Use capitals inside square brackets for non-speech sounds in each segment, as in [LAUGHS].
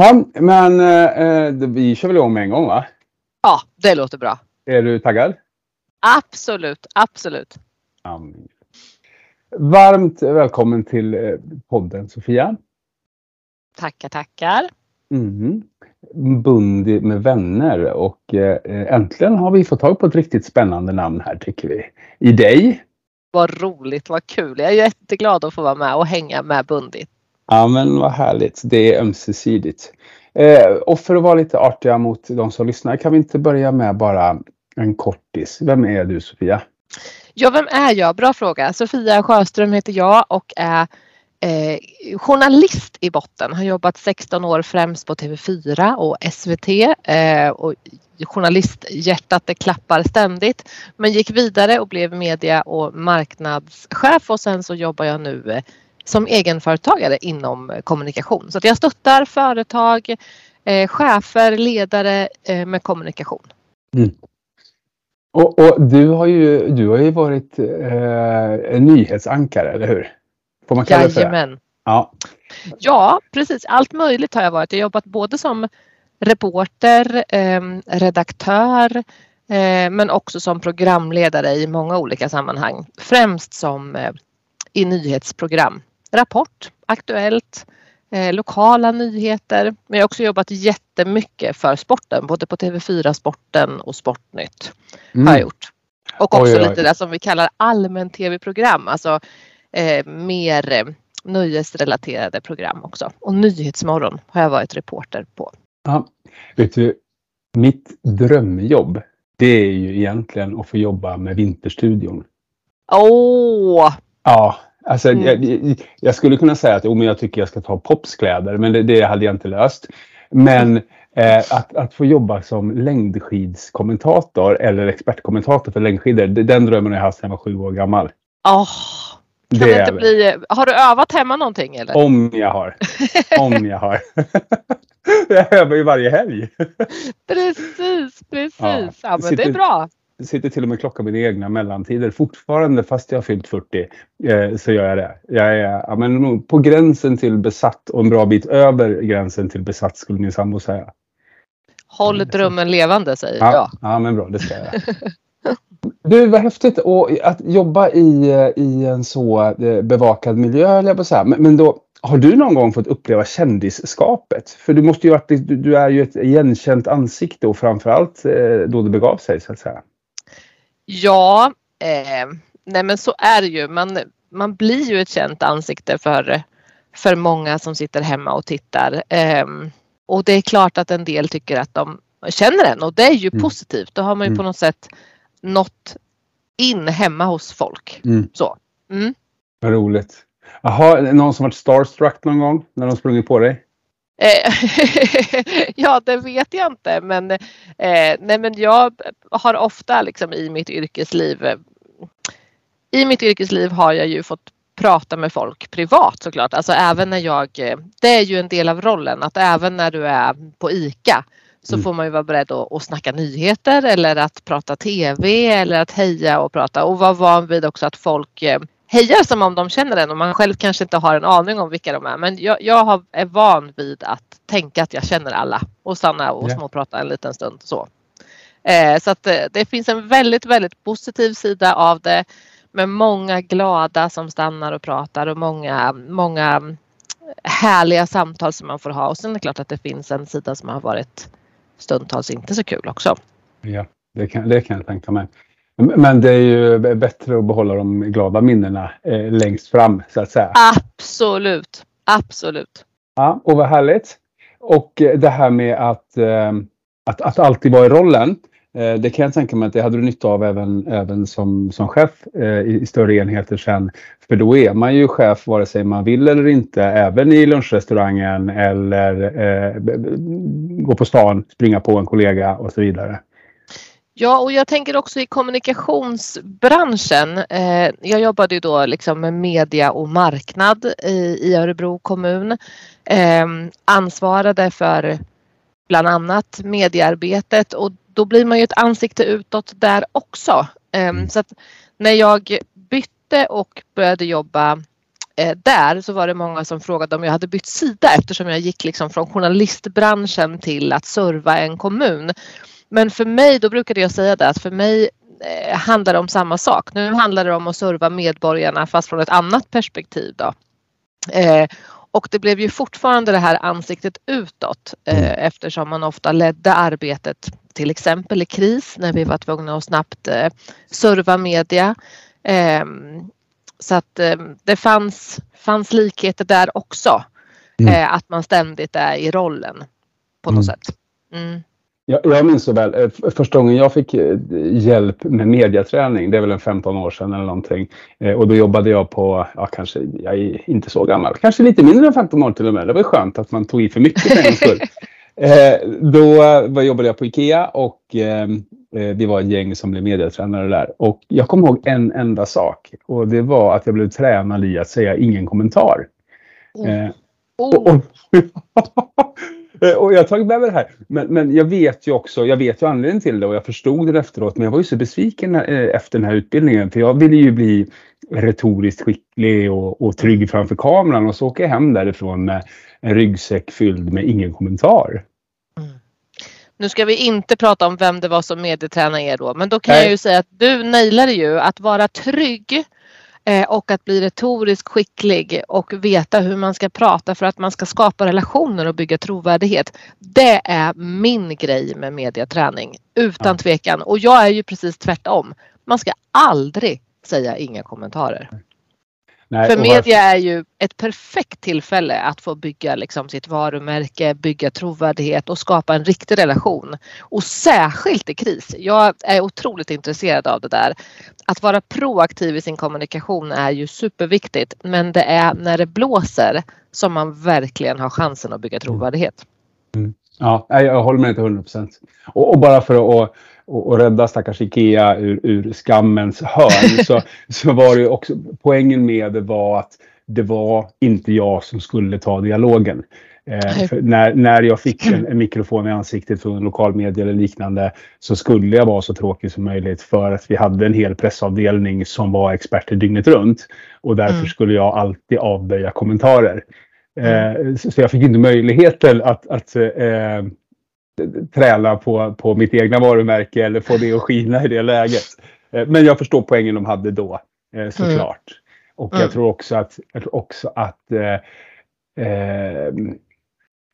Jaha, men eh, vi kör väl igång med en gång va? Ja, det låter bra. Är du taggad? Absolut, absolut. Ja. Varmt välkommen till eh, podden Sofia. Tackar, tackar. Mm. Bundy med vänner och eh, äntligen har vi fått tag på ett riktigt spännande namn här tycker vi. I dig. Vad roligt, vad kul. Jag är jätteglad att få vara med och hänga med Bundy. Ja men vad härligt. Det är ömsesidigt. Eh, och för att vara lite artiga mot de som lyssnar kan vi inte börja med bara en kortis. Vem är du Sofia? Ja, vem är jag? Bra fråga. Sofia Sjöström heter jag och är eh, journalist i botten. Har jobbat 16 år främst på TV4 och SVT. Eh, och journalisthjärtat det klappar ständigt. Men gick vidare och blev media och marknadschef och sen så jobbar jag nu eh, som egenföretagare inom kommunikation. Så att jag stöttar företag, eh, chefer, ledare eh, med kommunikation. Mm. Och, och, du, har ju, du har ju varit eh, nyhetsankare, eller hur? Får man kalla det för det? Ja. ja, precis. Allt möjligt har jag varit. Jag har jobbat både som reporter, eh, redaktör eh, men också som programledare i många olika sammanhang. Främst som eh, i nyhetsprogram. Rapport, Aktuellt, eh, lokala nyheter. Men jag har också jobbat jättemycket för sporten, både på TV4 Sporten och Sportnytt. Mm. Har jag gjort. Och också oj, oj. lite det som vi kallar allmän tv-program, alltså eh, mer eh, nöjesrelaterade program också. Och Nyhetsmorgon har jag varit reporter på. Ja, vet du, mitt drömjobb det är ju egentligen att få jobba med Vinterstudion. Åh! Oh. Ja, Alltså, mm. jag, jag, skulle kunna säga att oh, men jag tycker jag ska ta popskläder, men det, det hade jag inte löst. Men eh, att, att få jobba som längdskidskommentator eller expertkommentator för längdskidor, den drömmen har jag haft sedan jag var sju år gammal. Oh, kan det inte bli, har du övat hemma någonting? Eller? Om jag har. [LAUGHS] Om jag har. [LAUGHS] jag övar ju varje helg. precis, precis. Ja, ja men det är bra sitter till och med klockan mina egna mellantider fortfarande fast jag har fyllt 40. Eh, så gör jag det. Jag är ja, men, på gränsen till besatt och en bra bit över gränsen till besatt skulle min sambo säga. Håll drömmen levande säger ja, jag. Ja men bra, det ska jag [LAUGHS] Du, vad häftigt och att jobba i, i en så eh, bevakad miljö, jag på säga. Men, men då, har du någon gång fått uppleva kändisskapet? För du måste ju du är ju ett igenkänt ansikte och framförallt eh, då det begav sig så att säga. Ja, eh, nej men så är det ju. Man, man blir ju ett känt ansikte för, för många som sitter hemma och tittar. Eh, och det är klart att en del tycker att de känner en och det är ju mm. positivt. Då har man ju mm. på något sätt nått in hemma hos folk. Mm. Så. Mm. Vad roligt. Jaha, någon som varit starstruck någon gång när de sprungit på dig? Eh, [LAUGHS] ja, det vet jag inte, men, eh, nej, men jag har ofta liksom i mitt yrkesliv i mitt yrkesliv har jag ju fått prata med folk privat såklart. Alltså även när jag, det är ju en del av rollen att även när du är på ICA så mm. får man ju vara beredd att, att snacka nyheter eller att prata TV eller att heja och prata och vara van vid också att folk eh, hejar som om de känner en och man själv kanske inte har en aning om vilka de är. Men jag, jag är van vid att tänka att jag känner alla och stanna och yeah. småprata en liten stund. Så, eh, så att det, eh, det finns en väldigt, väldigt positiv sida av det med många glada som stannar och pratar och många, många härliga samtal som man får ha. Och sen är det klart att det finns en sida som har varit stundtals inte så kul också. Ja, det kan, det kan jag tänka mig. Men det är ju bättre att behålla de glada minnena eh, längst fram så att säga. Absolut, absolut. Ja, och vad härligt. Och eh, det här med att, eh, att, att alltid vara i rollen. Eh, det kan jag tänka mig att det hade du nytta av även, även som, som chef eh, i, i större enheter sen. För då är man ju chef vare sig man vill eller inte, även i lunchrestaurangen eller eh, gå på stan, springa på en kollega och så vidare. Ja, och jag tänker också i kommunikationsbranschen. Eh, jag jobbade ju då liksom med media och marknad i, Örebro kommun. Eh, ansvarade för bland annat mediearbetet och då blir man ju ett ansikte utåt där också. Eh, så att när jag bytte och började jobba eh, där så var det många som frågade om jag hade bytt sida eftersom jag gick liksom från journalistbranschen till att serva en kommun. Men för mig, då brukade jag säga det att för mig eh, handlar det om samma sak. Nu handlar det om att serva medborgarna fast från ett annat perspektiv. Då. Eh, och det blev ju fortfarande det här ansiktet utåt eh, mm. eftersom man ofta ledde arbetet till exempel i kris när vi var tvungna att snabbt eh, serva media. Eh, så att eh, det fanns, fanns likheter där också. Mm. Eh, att man ständigt är i rollen på något mm. sätt. Mm. Jag, jag minns så väl, eh, första gången jag fick eh, hjälp med mediaträning, det är väl en 15 år sedan eller någonting. Eh, och då jobbade jag på, ja kanske, jag är inte så gammal, kanske lite mindre än 15 år till och med. Det var skönt att man tog i för mycket för en skull. [LAUGHS] Då jobbade jag på IKEA och vi var ett gäng som blev mediatränare där. Och jag kommer ihåg en enda sak och det var att jag blev tränad i att säga ingen kommentar. Mm. Oh. Och, och [LAUGHS] och jag har tagit med mig det här. Men, men jag vet ju också, jag vet ju anledningen till det och jag förstod det efteråt. Men jag var ju så besviken eh, efter den här utbildningen. För jag ville ju bli retoriskt skicklig och, och trygg framför kameran. Och så åker jag hem därifrån med en ryggsäck fylld med ingen kommentar. Mm. Nu ska vi inte prata om vem det var som medietränade er då. Men då kan Nej. jag ju säga att du nailade ju att vara trygg Eh, och att bli retoriskt skicklig och veta hur man ska prata för att man ska skapa relationer och bygga trovärdighet. Det är min grej med mediaträning utan tvekan och jag är ju precis tvärtom. Man ska aldrig säga inga kommentarer. Nej, För media är ju ett perfekt tillfälle att få bygga liksom sitt varumärke, bygga trovärdighet och skapa en riktig relation. Och särskilt i kris. Jag är otroligt intresserad av det där. Att vara proaktiv i sin kommunikation är ju superviktigt men det är när det blåser som man verkligen har chansen att bygga trovärdighet. Mm. Ja, jag håller med till 100 procent. Och, och, bara för att och, och rädda stackars Ikea ur, ur skammens hörn [LAUGHS] så, så var det också poängen med det var att det var inte jag som skulle ta dialogen. Eh, när, när jag fick en, en, mikrofon i ansiktet från lokal media eller liknande så skulle jag vara så tråkig som möjligt för att vi hade en hel pressavdelning som var experter dygnet runt. Och därför mm. skulle jag alltid avböja kommentarer. Eh, mm. så, jag fick inte möjligheten att, att eh, träna på, på mitt egna varumärke eller få det att skina i det läget. Eh, men jag förstår poängen de hade då eh, såklart. Mm. Och jag mm. tror också att, jag tror också att eh, eh,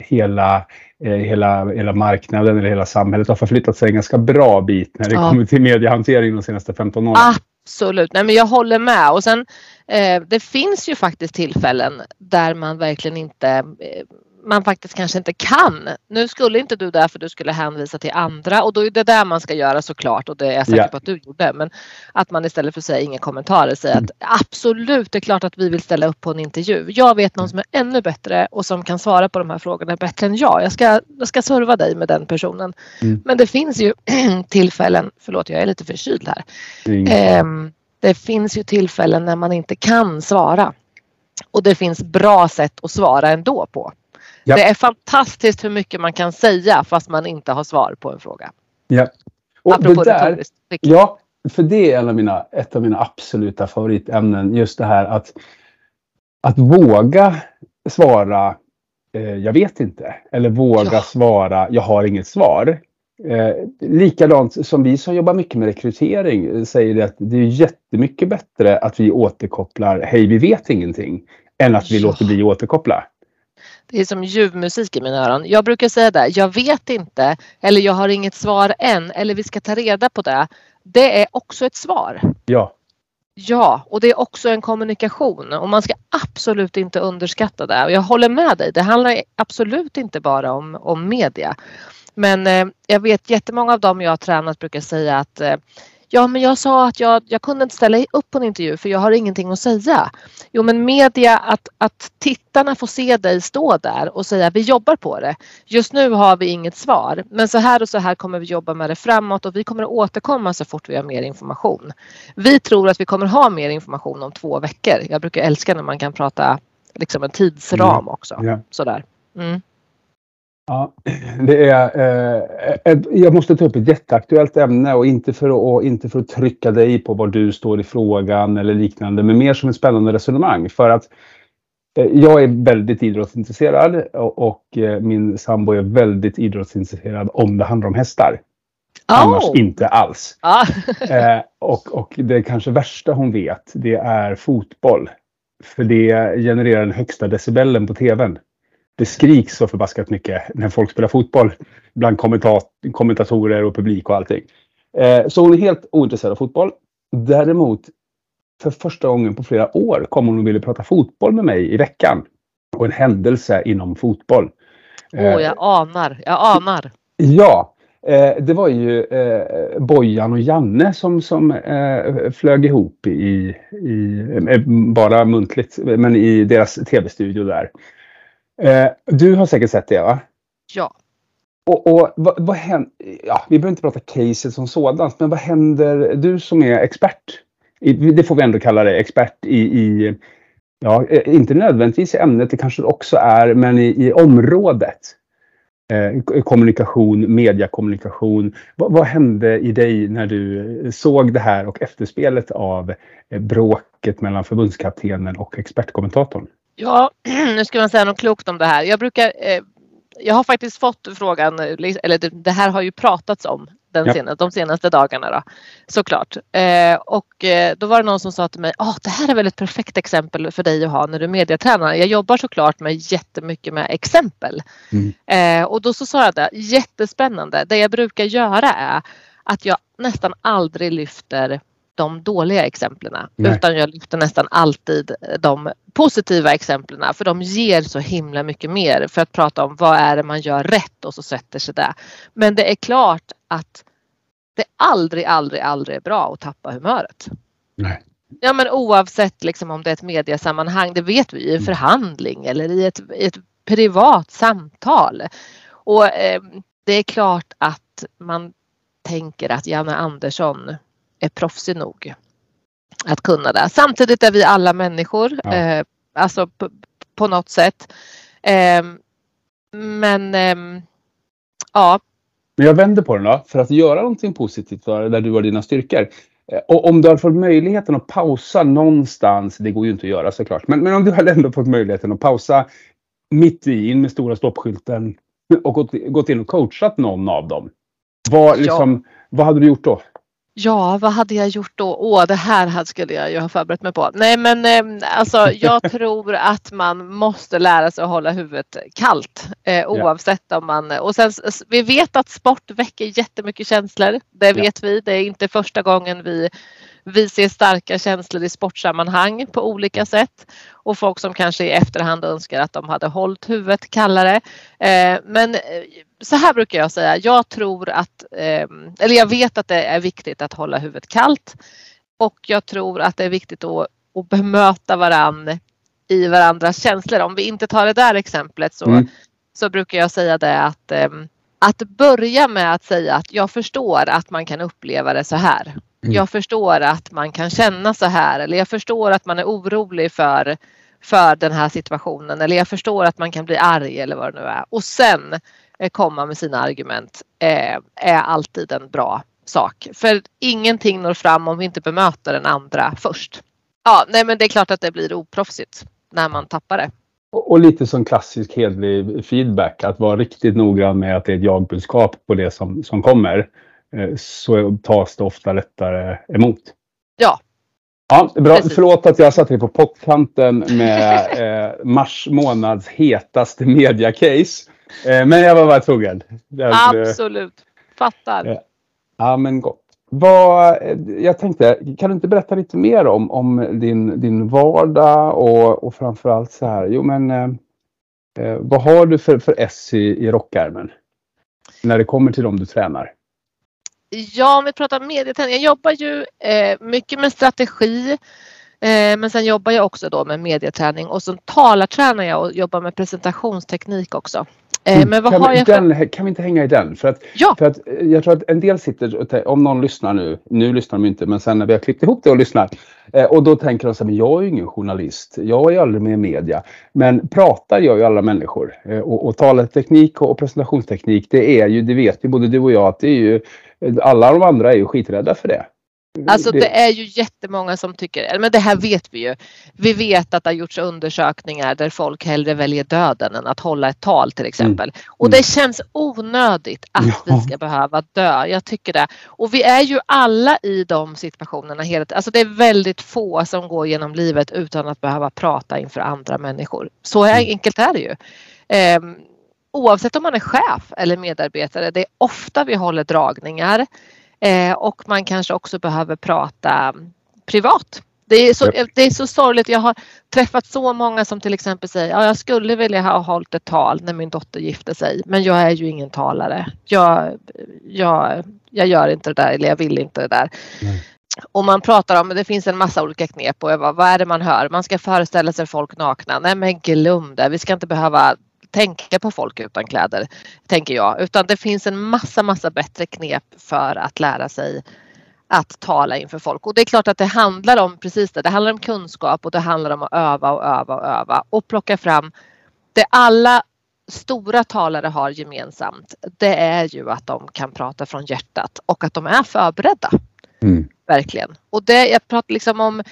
hela, eh, hela, hela marknaden eller hela samhället har förflyttat sig en ganska bra bit när det ja. kommer till mediehantering de senaste 15 åren. Absolut, Nej, men jag håller med. Och sen, eh, det finns ju faktiskt tillfällen där man verkligen inte eh, man faktiskt kanske inte kan. Nu skulle inte du där för du skulle hänvisa till andra och då är det där man ska göra såklart och det är jag säker på att du gjorde. Men att man istället för att säga inga kommentarer säger att absolut det är klart att vi vill ställa upp på en intervju. Jag vet någon som är ännu bättre och som kan svara på de här frågorna bättre än jag. Jag ska, jag ska serva dig med den personen. Mm. Men det finns ju [CLEARS THROAT] tillfällen, förlåt jag är lite förkyld här. Mm. det finns ju tillfällen när man inte kan svara. Och det finns bra sätt att svara ändå på. Ja. Det är fantastiskt hur mycket man kan säga fast man inte har svar på en fråga. Ja. Och Apropå det där, ja, för det är en av mina, ett av mina absoluta favoritämnen. Just det här att, att våga svara eh, jag vet inte. Eller våga ja. svara jag har inget svar. Eh, likadant som vi som jobbar mycket med rekrytering säger det att det är jättemycket bättre att vi återkopplar hej vi vet ingenting än att vi ja. låter bli att återkoppla. Det är som ljuv musik i mina öron. Jag brukar säga det, jag vet inte eller jag har inget svar än eller vi ska ta reda på det. Det är också ett svar. Ja. Ja, och det är också en kommunikation och man ska absolut inte underskatta det. Och jag håller med dig, det handlar absolut inte bara om, om media. Men eh, jag vet jättemånga av dem jag har tränat brukar säga att eh, Ja, men jag sa att jag, jag kunde inte ställa upp på en intervju för jag har ingenting att säga. Jo, men media, att, att tittarna får se dig stå där och säga vi jobbar på det. Just nu har vi inget svar, men så här och så här kommer vi jobba med det framåt och vi kommer att återkomma så fort vi har mer information. Vi tror att vi kommer ha mer information om två veckor. Jag brukar älska när man kan prata liksom en tidsram mm. också. Yeah. Sådär. Mm. Ja, det är, eh, jag måste ta upp ett jätteaktuellt ämne och inte för, att, inte för att trycka dig på var du står i frågan eller liknande, men mer som ett spännande resonemang. För att eh, jag är väldigt idrottsintresserad och, och eh, min sambo är väldigt idrottsintresserad om det handlar om hästar. Oh. Annars inte alls. Ah. [LAUGHS] eh, och, och det kanske värsta hon vet, det är fotboll. För det genererar den högsta decibellen på tvn det skriks så förbaskat mycket när folk spelar fotboll. Bland kommentatorer och publik och allting. Eh, så hon är helt ointresserad av fotboll. Däremot, för första gången på flera år kom hon och ville prata fotboll med mig i veckan. Och en händelse inom fotboll. Åh, oh, jag anar, jag anar. Ja, eh, det var ju eh, Bojan och Janne som, som eh, flög ihop i, i eh, bara muntligt, men i deras tv-studio där. Eh, du har säkert sett det va? Ja. Och, och vad, vad händer? Ja, vi behöver inte prata caset som sådant, men vad händer? Du som är expert, det får vi ändå kalla dig, expert i, i ja, eh, inte nödvändigtvis i ämnet, det kanske det också är, men i, i området. Eh, kommunikation, mediakommunikation. Vad, vad hände i dig när du såg det här och efterspelet av eh, bråket mellan förbundskaptenen och expertkommentatorn? Ja, [CLEARS THROAT] nu ska man säga något klokt om det här. Jag brukar eh, jag har faktiskt fått frågan, eller det, här har ju pratats om den senaste, de senaste dagarna då, såklart. Eh, och eh, då var det någon som sa till mig, oh, det här är väl ett perfekt exempel för dig att ha när du mediatränar. Jag jobbar såklart med jättemycket med exempel. Mm. Eh, och då så sa jag det, jättespännande. Det jag brukar göra är att jag nästan aldrig lyfter de dåliga exemplen utan jag lyfter nästan alltid de positiva exemplen för de ger så himla mycket mer för att prata om vad är det man gör rätt och så sätter sig det. Men det är klart att det aldrig, aldrig, aldrig är bra att tappa humöret. Nej. Ja men oavsett liksom om det är ett mediesammanhang, det vet vi i en mm. förhandling eller i ett, i ett privat samtal. Och eh, det är klart att man tänker att Janne Andersson är proffsig nog att kunna det. Samtidigt är vi alla människor, ja. eh, alltså på, på, något sätt. Eh, men eh, ja. Men jag vänder på den då, för att göra någonting positivt för där du har dina styrkor. Eh, och om du har fått möjligheten att pausa någonstans, det går ju inte att göra såklart, men, men om du har ändå fått möjligheten att pausa mitt i, in med stora stoppskylten och gått, gått in och coachat någon av dem. Vad, liksom, ja. vad hade du gjort då? Ja, vad hade jag gjort då? Åh, det här skulle jag ju ha förberett mig på. Nej, men eh, alltså jag [LAUGHS] tror att man måste lära sig att hålla huvudet kallt eh, oavsett ja. om man och sen vi vet att sport väcker jättemycket känslor. Det vet ja. vi. Det är inte första gången vi vi ser starka känslor i sportsammanhang på olika sätt och folk som kanske i efterhand önskar att de hade hållit huvudet kallare. Eh, men eh, så här brukar jag säga. Jag tror att, eh, eller jag vet att det är viktigt att hålla huvudet kallt och jag tror att det är viktigt att, att bemöta varann i varandras känslor. Om vi inte tar det där exemplet så, mm. så brukar jag säga det att att börja med att säga att jag förstår att man kan uppleva det så här. Mm. Jag förstår att man kan känna så här eller jag förstår att man är orolig för, för den här situationen eller jag förstår att man kan bli arg eller vad det nu är. Och sen eh, komma med sina argument eh, är alltid en bra sak. För ingenting når fram om vi inte bemöter den andra först. Ja, nej men det är klart att det blir oproffsigt när man tappar det. Och, och lite som klassisk hedlig feedback, att vara riktigt noggrann med att det är ett jagbudskap på det som, som kommer. Eh, så tas det ofta lättare emot. Ja. Ja, bra. Precis. Förlåt att jag satte dig på pottkanten med [LAUGHS] eh, mars månads hetaste mediacase. Eh, men jag var bara tvungen. Absolut. Fattar. Eh, ja, men gott. Vad, jag tänkte, kan du inte berätta lite mer om, om din, din vardag och, och framförallt så här, jo men eh, eh vad har du för, för S i, i rockärmen? När det kommer till dem du tränar? Ja, om vi pratar medieträning. Jag jobbar ju eh, mycket med strategi Eh, men sen jobbar jag också då med medieträning och så talartränar jag och jobbar med presentationsteknik också. Eh, mm. men vad kan, har jag för... den, kan vi inte hänga i den? För att, ja. för att eh, jag tror att en del sitter, om någon lyssnar nu, nu lyssnar de inte, men sen när vi har klippt ihop det och lyssnar. och då tänker de så här, men jag är ju ingen journalist, jag är aldrig med i media. Men pratar gör ju alla människor. och, och talarteknik och, och presentationsteknik, det är ju, det vet ju både du och jag, att det är ju, alla de andra är ju skiträdda för det. Alltså det är ju jättemånga som tycker, men det här vet vi ju. Vi vet att det har gjorts undersökningar där folk hellre väljer döden än att hålla ett tal till exempel. Mm. Och det mm. känns onödigt att ja. vi ska behöva dö. Jag tycker det. Och vi är ju alla i de situationerna hela Alltså det är väldigt få som går genom livet utan att behöva prata inför andra människor. Så mm. enkelt är det ju. Um, oavsett om man är chef eller medarbetare, det är ofta vi håller dragningar. Eh, och man kanske också behöver prata privat. Det är, så, det är så sorgligt. Jag har träffat så många som till exempel säger ja, jag skulle vilja ha hållit ett tal när min dotter gifte sig men jag är ju ingen talare. Jag, jag, jag gör inte det där eller jag vill inte det där. Nej. Och man pratar om, det finns en massa olika knep och vad, vad är det man hör? Man ska föreställa sig folk nakna. Nej men glöm det. Vi ska inte behöva tänka på folk utan kläder, tänker jag. Utan det finns en massa, massa bättre knep för att lära sig att tala inför folk. Och det är klart att det handlar om precis det. Det handlar om kunskap och det handlar om att öva och öva och öva och plocka fram det alla stora talare har gemensamt. Det är ju att de kan prata från hjärtat och att de är förberedda. Mm. Verkligen. Och det, jag pratar liksom om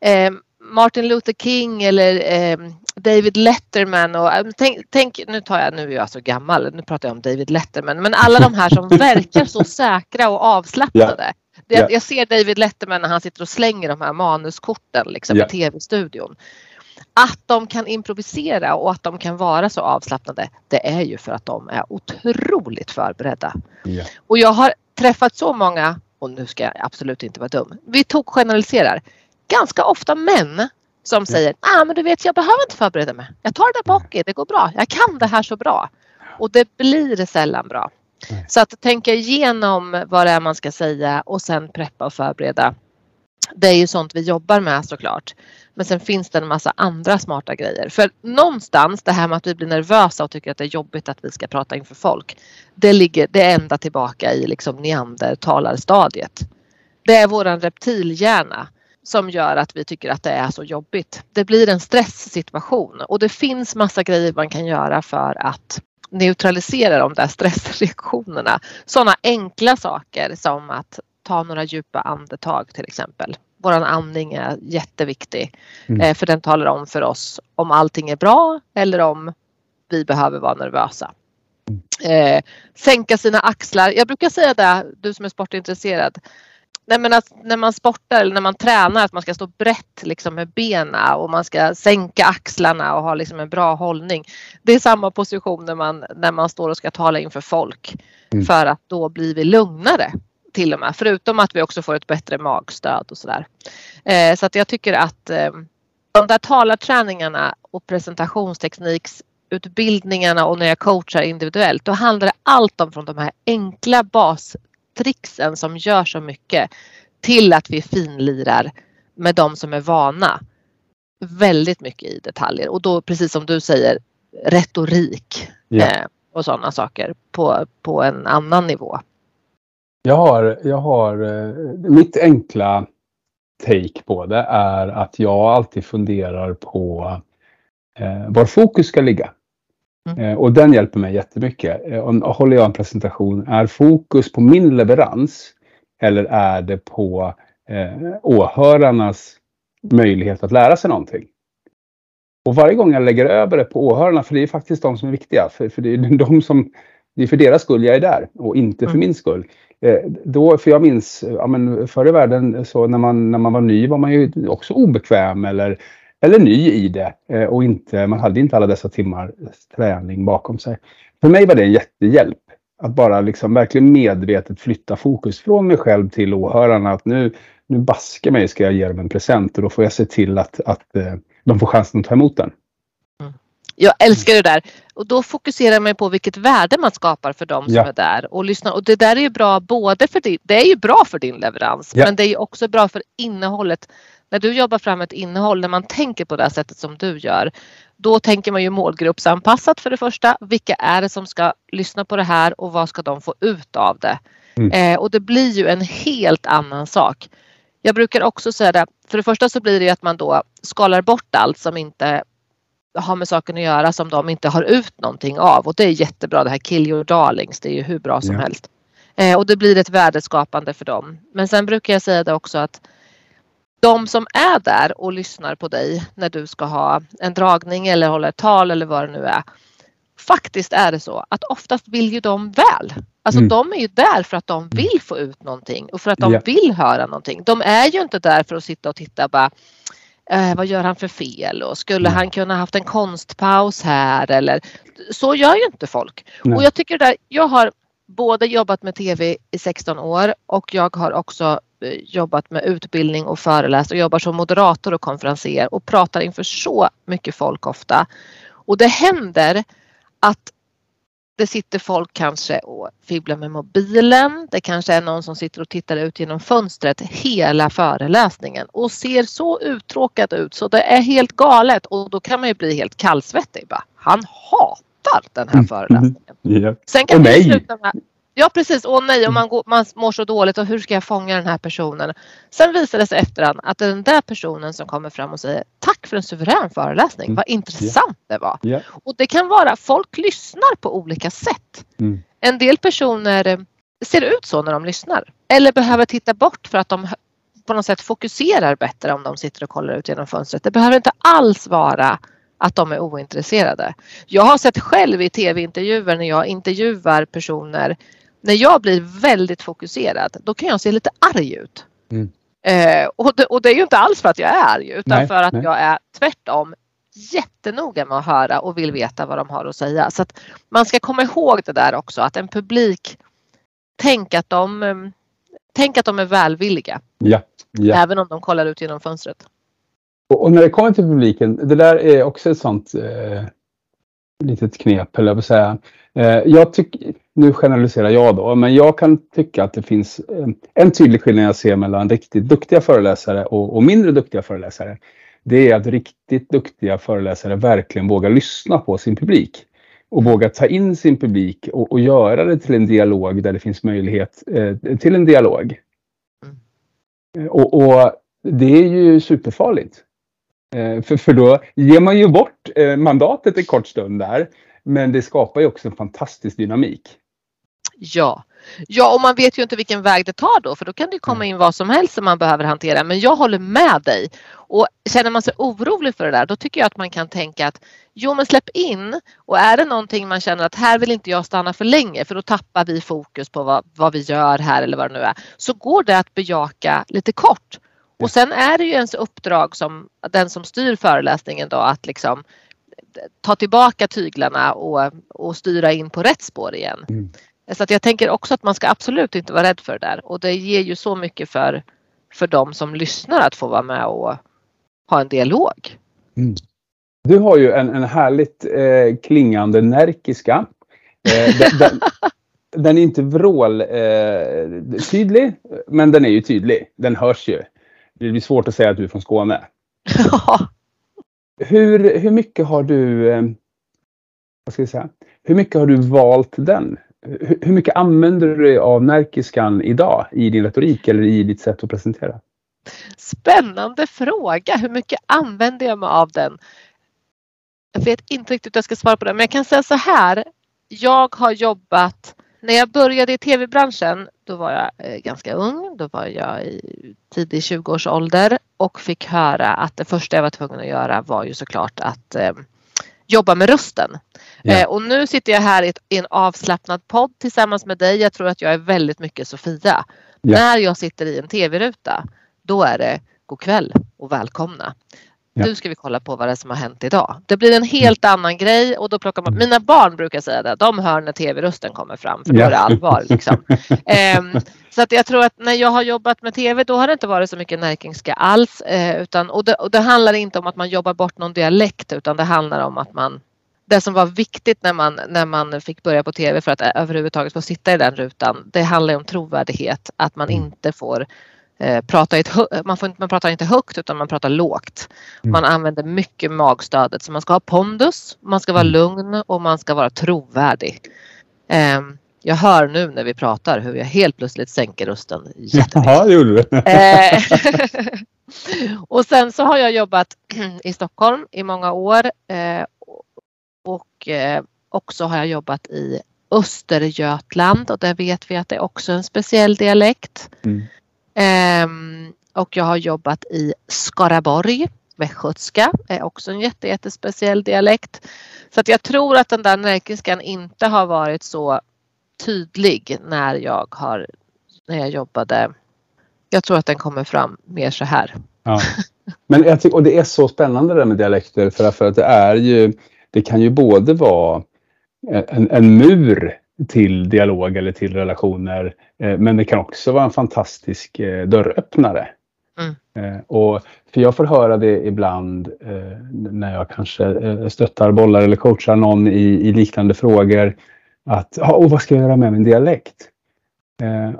eh, Martin Luther King eller eh, David Letterman och eh, tänk, tänk, nu tar jag, nu är jag så gammal, nu pratar jag om David Letterman, men alla de här som [LAUGHS] verkar så säkra och avslappnade. Ja. Jag, jag ser David Letterman när han sitter och slänger de här manuskorten liksom, ja. i tv-studion. Att de kan improvisera och att de kan vara så avslappnade, det är ju för att de är otroligt förberedda. Och jag har träffat så många, och nu ska jag absolut inte vara dum, vi tog generaliserar ganska ofta män som säger ah, men du vet jag behöver inte förbereda mig. Jag tar det där bak det går bra. Jag kan det här så bra. Och det blir sällan bra. Så att tänka igenom vad det är man ska säga och sen preppa och förbereda. Det är ju sånt vi jobbar med såklart. Men sen finns det en massa andra smarta grejer. För någonstans det här med att vi blir nervösa och tycker att det är jobbigt att vi ska prata inför folk. Det ligger det är ända tillbaka i liksom neandertalarstadiet. Det är våran reptilhjärna som gör att vi tycker att det är så jobbigt. Det blir en stresssituation och det finns massa grejer man kan göra för att neutralisera de där [LAUGHS] stressreaktionerna. Sådana enkla saker som att ta några djupa andetag till exempel. Våran andning är jätteviktig mm. Eh, för den talar om för oss om allting är bra eller om vi behöver vara nervösa. Mm. Eh, sänka sina axlar. Jag brukar säga det, du som är sportintresserad. Nej, men att när man sportar eller när man tränar att man ska stå brett liksom med benen och man ska sänka axlarna och ha liksom en bra hållning. Det är samma position när man, när man står och ska tala inför folk. Mm. För att då blir vi lugnare till och med. Förutom att vi också får ett bättre magstöd och sådär. Eh, så att jag tycker att eh, de där talarträningarna och presentationstekniksutbildningarna och när jag coachar individuellt då handlar det allt om från de här enkla bas tricksen som gör så mycket till att vi finlirar med de som är vana väldigt mycket i detaljer och då precis som du säger retorik ja. eh, och sådana saker på, på en annan nivå. Jag har, jag har eh, mitt enkla take på det är att jag alltid funderar på eh, var fokus ska ligga. Mm. Eh, och den hjälper mig jättemycket. Eh, om, håller jag en presentation, är fokus på min leverans eller är det på eh, åhörarnas möjlighet att lära sig någonting? Och varje gång jag lägger över det på åhörarna, för det är faktiskt de som är viktiga, för, för det är [LAUGHS] de som det är för deras skull jag är där och inte för mm. min skull. Eh, då, för jag minns, ja, men förr i världen så när man, när man var ny var man ju också obekväm eller eller ny i det eh, och inte, man hade inte alla dessa timmar träning bakom sig. För mig var det en jättehjälp att bara liksom verkligen medvetet flytta fokus från mig själv till åhörarna. Att nu, nu baske mig ska jag ge dem en present och då får jag se till att, att eh, de får chansen att ta emot den. Mm. Jag älskar det där och då fokuserar man på vilket värde man skapar för dem som ja. är där och lyssnar. Och det där är ju bra både för din, det är ju bra för din leverans ja. men det är också bra för innehållet när du jobbar fram ett innehåll, när man tänker på det sättet som du gör, då tänker man ju målgruppsanpassat för det första. Vilka är det som ska lyssna på det här och vad ska de få ut av det? Mm. Eh, och det blir ju en helt annan sak. Jag brukar också säga det, för det första så blir det att man då skalar bort allt som inte har med saken att göra som de inte har ut någonting av och det är jättebra det här kill your darlings, det är ju hur bra som ja. helst. Eh, och det blir ett värdeskapande för dem. Men sen brukar jag säga det också att de som är där och lyssnar på dig när du ska ha en dragning eller hålla ett tal eller vad det nu är. Faktiskt är det så att oftast vill ju de väl. Alltså mm. de är ju där för att de mm. vill få ut någonting och för att de ja. vill höra någonting. De är ju inte där för att sitta och titta bara eh, vad gör han för fel och skulle han kunna haft en konstpaus här eller så gör ju inte folk. Nej. Och jag tycker där, jag har både jobbat med TV i 16 år och jag har också jobbat med utbildning och föreläst och jobbar som moderator och konferenser och pratar inför så mycket folk ofta. Och det händer att det sitter folk kanske och fibblar med mobilen. Det kanske är någon som sitter och tittar ut genom fönstret hela föreläsningen och ser så uttråkad ut så det är helt galet och då kan man ju bli helt kallsvettig. Bara, Han hatar den här mm. föreläsningen. Yeah. Sen kan och nej. sluta med Ja precis, åh nej, och man, går, man mår så dåligt och hur ska jag fånga den här personen? Sen visar det sig efterhand att det är den där personen som kommer fram och säger tack för en suverän föreläsning, mm. vad intressant yeah. det var. Yeah. Och det kan vara, folk lyssnar på olika sätt. Mm. En del personer eh, ser ut så när de lyssnar eller behöver titta bort för att de på något sätt fokuserar bättre om de sitter och kollar ut genom fönstret. Det behöver inte alls vara att de är ointresserade. Jag har sett själv i tv-intervjuer när jag intervjuar personer när jag blir väldigt fokuserad då kan jag se lite arg ut. Mm. Eh, och, det, och, det, är ju inte alls för att jag är arg utan nej, för att nej. jag är tvärtom jättenoga med att höra och vill veta vad de har att säga. Så att man ska komma ihåg det där också att en publik Tänk att de, eh, tänk att de är välvilliga. Ja, ja. Även om de kollar ut genom fönstret. Och, och när det kommer till publiken, det där är också ett sånt eh, litet knep, eller jag vill säga. Eh, jag tycker, nu generaliserar jag då, men jag kan tycka att det finns eh, en tydlig skillnad jag ser mellan riktigt duktiga föreläsare och, och mindre duktiga föreläsare. Det är att riktigt duktiga föreläsare verkligen vågar lyssna på sin publik och våga ta in sin publik och, och, göra det till en dialog där det finns möjlighet eh, till en dialog. Mm. Och, och, det är ju superfarligt. Eh, för, för då ger man ju bort eh, mandatet en kort stund där. Men det skapar ju också en fantastisk dynamik. Ja. Ja, och man vet ju inte vilken väg det tar då för då kan det komma mm. in vad som helst som man behöver hantera. Men jag håller med dig. Och känner man sig orolig för det där då tycker jag att man kan tänka att jo men släpp in och är det någonting man känner att här vill inte jag stanna för länge för då tappar vi fokus på vad, vad vi gör här eller vad det nu är. Så går det att bejaka lite kort. Och sen är det ju ens uppdrag som den som styr föreläsningen då att liksom ta tillbaka tyglarna och, och styra in på rätt spår igen. Mm. Så att jag tänker också att man ska absolut inte vara rädd för det där och det ger ju så mycket för, för de som lyssnar att få vara med och ha en dialog. Mm. Du har ju en, en härligt eh, klingande närkiska. Eh, den, den, den, är inte vrål eh, tydlig, men den är ju tydlig. Den hörs ju. Det blir svårt att säga att du är från Skåne. [LAUGHS] hur, hur mycket har du eh, vad ska jag säga? Hur mycket har du valt den? Hur, hur mycket använder du dig av närkiskan idag i din retorik eller i ditt sätt att presentera? Spännande fråga. Hur mycket använder jag mig av den? Jag vet inte riktigt hur jag ska svara på det men jag kan säga så här. Jag har jobbat när jag började i tv-branschen då var jag eh, ganska ung. Då var jag i tidig 20-årsålder och fick höra att det första jag var tvungen att göra var ju såklart att eh, jobba med rösten. Ja. Eh, och nu sitter jag här i, ett, i, en avslappnad podd tillsammans med dig. Jag tror att jag är väldigt mycket Sofia. Ja. När jag sitter i en tv-ruta då är det god kväll och välkomna. Ja. Nu ska vi kolla på vad det är som har hänt idag. Det blir en helt mm. annan grej och då plockar man, mina barn brukar säga det, de hör när tv-rösten kommer fram för då är det allvar. Liksom. um, [LAUGHS] så att jag tror att när jag har jobbat med tv då har det inte varit så mycket närkingska alls. Uh, utan, och, det, och det handlar inte om att man jobbar bort någon dialekt utan det handlar om att man det som var viktigt när man, när man fick börja på tv för att överhuvudtaget få sitta i den rutan det handlar om trovärdighet. Att man mm. inte får eh, prata ett, man, får man pratar inte högt utan man pratar lågt. Mm. Man använder mycket magstödet så man ska ha pondus, man ska vara mm. lugn och man ska vara trovärdig. Eh, jag hör nu när vi pratar hur jag helt plötsligt sänker rösten [LAUGHS] Ja, det gjorde du. Eh, [LAUGHS] och sen så har jag jobbat [CLEARS THROAT] i Stockholm i många år eh, och eh, också har jag jobbat i Östergötland och där vet vi att det är också en speciell dialekt. Mm. Um, och jag har jobbat i Skaraborg, västgötska är också en jätte, jättespeciell dialekt. Så att jag tror att den där närkiskan inte har varit så tydlig när jag har när jag jobbade. Jag tror att den kommer fram mer så här. Ja. [LAUGHS] Men jag tycker, och det är så spännande det där med dialekter för, för att det är ju det kan ju både vara en, en mur till dialog eller till relationer. Eh, men det kan också vara en fantastisk eh, dörröppnare. Mm. Eh, och för jag får höra det ibland när jag kanske stöttar, bollar eller coachar någon i, i liknande frågor. Att, och vad ska jag göra med min dialekt?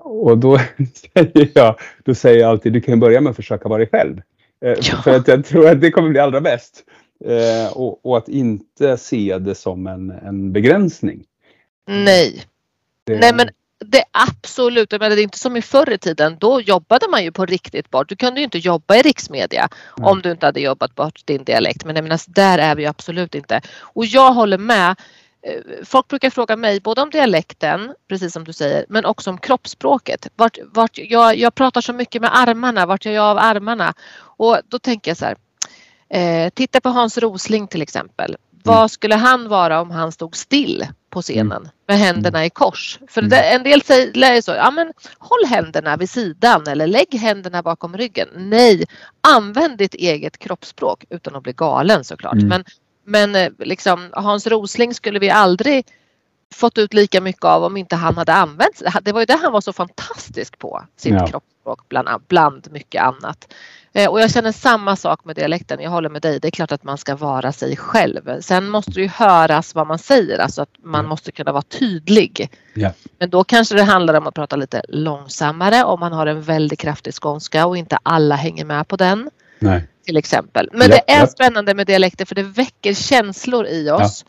och då [LAUGHS] säger jag, då säger jag alltid, du kan börja med att försöka vara dig själv. Ja. För att jag tror att det kommer bli allra bäst. Och, och, att inte se det som en, en begränsning. Nej. Det... Nej men det absolut, men det är inte som i förr i tiden. Då jobbade man ju på riktigt bort. Du kunde ju inte jobba i riksmedia Nej. om du inte hade jobbat bort din dialekt. Men jag menar, där är vi absolut inte. Och jag håller med. Eh, folk brukar fråga mig både om dialekten, precis som du säger, men också om kroppsspråket. Vart, vart jag, jag pratar så mycket med armarna, vart gör jag av armarna? Och då tänker jag så här, Eh, titta på Hans Rosling till exempel. Mm. Vad skulle han vara om han stod still på scenen mm. med händerna mm. i kors? För det, en del säger så, ja men håll händerna vid sidan eller lägg händerna bakom ryggen. Nej, använd ditt eget kroppsspråk utan att bli galen såklart. Mm. Men, men eh, liksom, Hans Rosling skulle vi aldrig fått ut lika mycket av om inte han hade använt Det var ju det han var så fantastisk på, sitt ja. kroppsspråk bland, bland mycket annat. Eh, och jag känner samma sak med dialekten. Jag håller med dig. Det är klart att man ska vara sig själv. Sen måste det ju höras vad man säger, alltså att man måste kunna vara tydlig. Yeah. Men då kanske det handlar om att prata lite långsammare om man har en väldigt kraftig skånska och inte alla hänger med på den. Nej. Till exempel. Men yeah, det är yeah. spännande med dialekter för det väcker känslor i oss.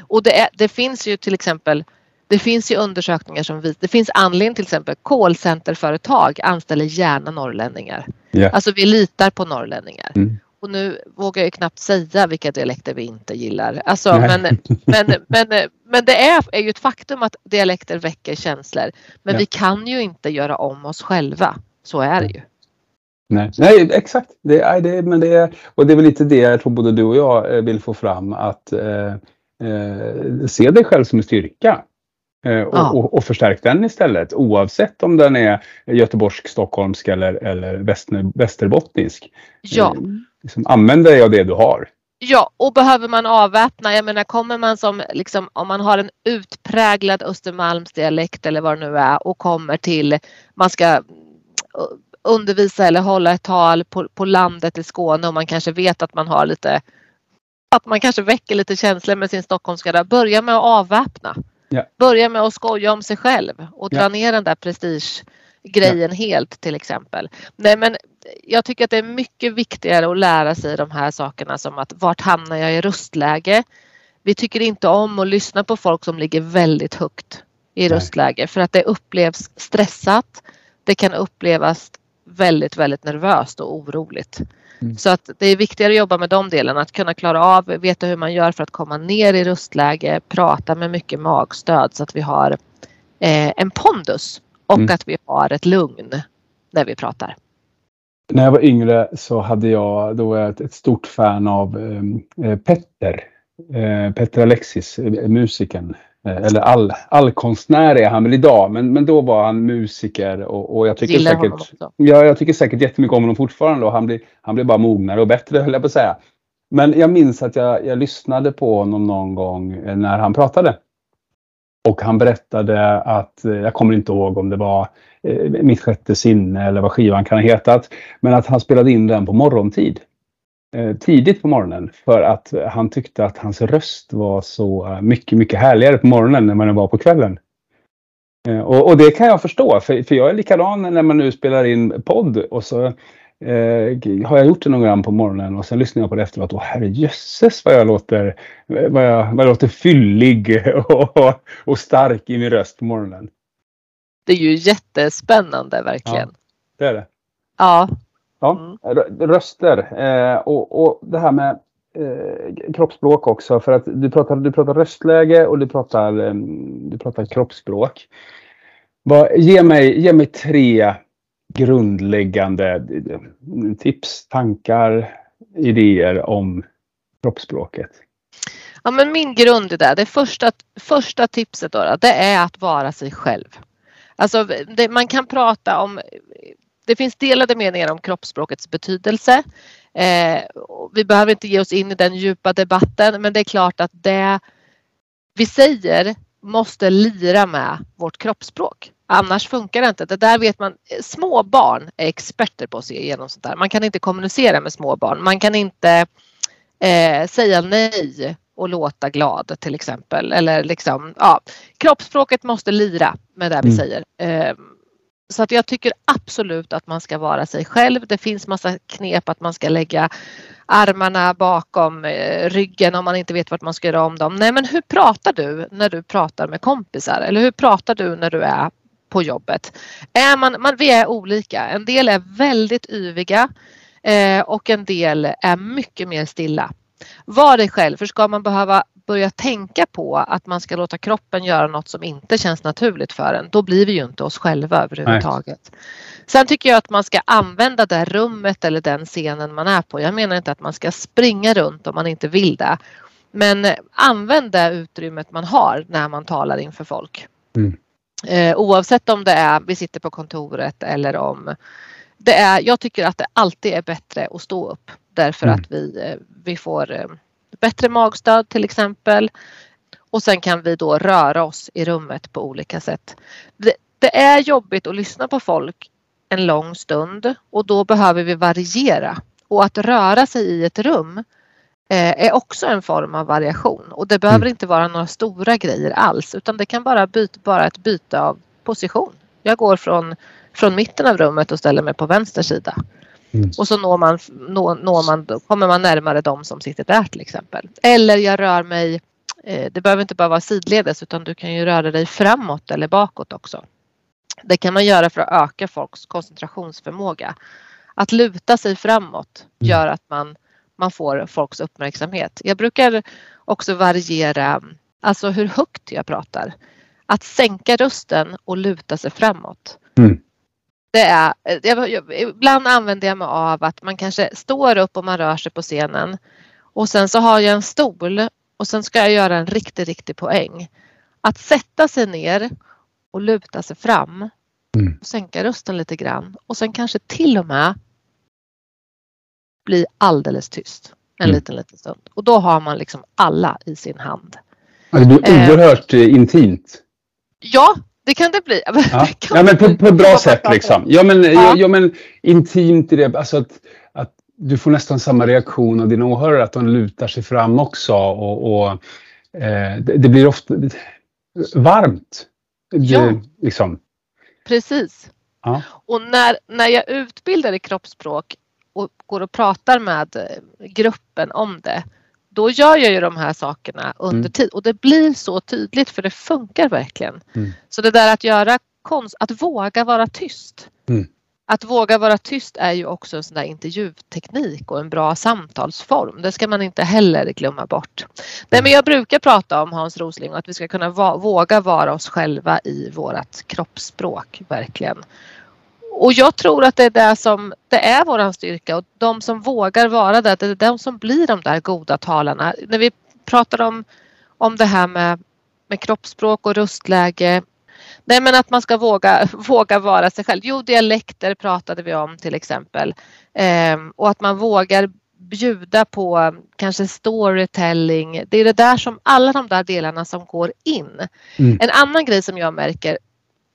Och det, är, det finns ju till exempel det finns ju undersökningar som visar, det finns anledning till exempel callcenterföretag anställer gärna norrlänningar. Yeah. Alltså vi litar på norrlänningar. Mm. Och nu vågar jag knappt säga vilka dialekter vi inte gillar. Alltså, men, men, men, men det är, är ju ett faktum att dialekter väcker känslor. Men yeah. vi kan ju inte göra om oss själva. Så är det ju. Nej, Nej exakt. Det är, det, men det är, och det är väl lite det jag tror både du och jag eh, vill få fram. Att eh, eh, se dig själv som en styrka. Eh, och, ja. och, och, förstärk den istället oavsett om den är göteborgsk, stockholmsk eller, eller väster, västerbottnisk. Ja. Eh, liksom, använd dig av det du har. Ja, och behöver man avväpna, jag menar kommer man som liksom om man har en utpräglad Östermalmsdialekt eller vad det nu är och kommer till, man ska undervisa eller hålla ett tal på, på landet i Skåne och man kanske vet att man har lite, att man kanske väcker lite känslor med sin stockholmska, börja med att avväpna. Ja. Börja med att skoja om sig själv och dra ja. ner den där prestigegrejen ja. helt till exempel. Nej men jag tycker att det är mycket viktigare att lära sig de här sakerna som att vart hamnar jag i röstläge? Vi tycker inte om att lyssna på folk som ligger väldigt högt i röstläge för att det upplevs stressat. Det kan upplevas väldigt, väldigt nervöst och oroligt. Mm. Så att det är viktigare att jobba med de delarna, att kunna klara av, veta hur man gör för att komma ner i röstläge, prata med mycket magstöd så att vi har eh, en pondus och mm. att vi har ett lugn när vi pratar. När jag var yngre så hade jag, då var jag ett, stort fan av eh, eh Petter. Eh, Petter Alexis, eh, musikern. Eh, eller all, all konstnär är han väl idag, men, men då var han musiker och, och jag tycker Gillar säkert, ja, jag tycker säkert jättemycket om honom fortfarande och han blir, han blir bara mognare och bättre höll jag på att säga. Men jag minns att jag, jag lyssnade på honom någon gång eh, när han pratade. Och han berättade att, eh, jag kommer inte ihåg om det var Mitt sjätte sinne eller vad skivan kan ha hetat, men att han spelade in den på morgontid. Eh, tidigt på morgonen för att han tyckte att hans röst var så mycket, mycket härligare på morgonen än vad den var på kvällen. Eh, och, och, det kan jag förstå, för, för jag är likadan när man nu spelar in podd och så eh, har jag gjort det någon gång på morgonen och sen lyssnar jag på det efteråt och herrejösses vad jag låter, vad jag, vad jag låter fyllig [LAUGHS] och, och stark i min röst på morgonen. Det är ju jättespännande verkligen. Ja, det är det. Ja. Ja mm. Röster eh, och, och det här med eh, kroppsspråk också. För att du pratar, du pratar röstläge och du pratar, eh, du pratar kroppsspråk. Va, ge, mig, ge mig tre grundläggande eh, tips, tankar, idéer om kroppsspråket. Ja, men min grund är där. Det första, första tipset då, det är att vara sig själv. Alltså, det, man kan prata om det finns delade meningar om kroppsspråkets betydelse. Eh, vi behöver inte ge oss in i den djupa debatten men det är klart att det vi säger måste lira med vårt kroppsspråk. Annars funkar det inte. Det där vet man. Små barn är experter på att se igenom sånt där. Man kan inte kommunicera med små barn. Man kan inte eh, säga nej och låta glad till exempel. Eller liksom, ja, kroppsspråket måste lira med det vi mm. säger. Eh, så att jag tycker absolut att man ska vara sig själv. Det finns massa knep att man ska lägga armarna bakom eh, ryggen om man inte vet vart man ska göra om dem. Nej men hur pratar du när du pratar med kompisar eller hur pratar du när du är på jobbet? Är man, man, vi är olika. En del är väldigt yviga eh, och en del är mycket mer stilla. Var dig själv, för ska man behöva börja tänka på att man ska låta kroppen göra något som inte känns naturligt för en, då blir vi ju inte oss själva överhuvudtaget. Nej. Sen tycker jag att man ska använda det rummet eller den scenen man är på. Jag menar inte att man ska springa runt om man inte vill det. Men använd det utrymmet man har när man talar inför folk. Mm. Eh, oavsett om det är vi sitter på kontoret eller om det är, jag tycker att det alltid är bättre att stå upp därför mm. att vi, eh, vi får eh, bättre magstöd till exempel. Och sen kan vi då röra oss i rummet på olika sätt. Det, det är jobbigt att lyssna på folk en lång stund och då behöver vi variera. Och att röra sig i ett rum eh, är också en form av variation och det behöver mm. inte vara några stora grejer alls utan det kan bara byta, bara ett byte av position. Jag går från, från mitten av rummet och ställer mig på vänster sida. Mm. Och så når man, når, når man, kommer man närmare de som sitter där till exempel. Eller jag rör mig, eh, det behöver inte bara vara sidledes utan du kan ju röra dig framåt eller bakåt också. Det kan man göra för att öka folks koncentrationsförmåga. Att luta sig framåt mm. gör att man, man får folks uppmärksamhet. Jag brukar också variera alltså hur högt jag pratar. Att sänka rösten och luta sig framåt. Mm det är, jag, ibland använder jag mig av att man kanske står upp och man rör sig på scenen och sen så har jag en stol och sen ska jag göra en riktig, riktig poäng. Att sätta sig ner och luta sig fram mm. och sänka rösten lite grann och sen kanske till och med bli alldeles tyst en mm. liten, liten stund. Och då har man liksom alla i sin hand. Det blir eh. oerhört eh, intimt. Ja, det kan det bli. [LAUGHS] Ja, ja men på, på ett bra sätt liksom. Ja men, ja. ja. Men intimt i det, alltså att, att du får nästan samma reaktion av dina åhörare, att de lutar sig fram också och, och eh, det, det, blir ofta varmt. Ja, liksom. precis. Ja. Och när, när jag utbildar i kroppsspråk och går och pratar med gruppen om det, då gör jag ju de här sakerna under mm. tid och det blir så tydligt för det funkar verkligen. Mm. Så det där att göra konst, att våga vara tyst. Mm. Att våga vara tyst är ju också en sån där intervjuteknik och en bra samtalsform. Det ska man inte heller glömma bort. Nej, men jag brukar prata om Hans Rosling och att vi ska kunna va våga vara oss själva i vårat kroppsspråk verkligen. Och jag tror att det är det som det är våran styrka och de som vågar vara det, det är de som blir de där goda talarna. När vi pratar om, om det här med, med kroppsspråk och röstläge. Nej men att man ska våga, [LAUGHS] våga vara sig själv. Jo dialekter pratade vi om till exempel. Eh, och att man vågar bjuda på kanske storytelling. Det är det där som alla de där delarna som går in. Mm. En annan grej som jag märker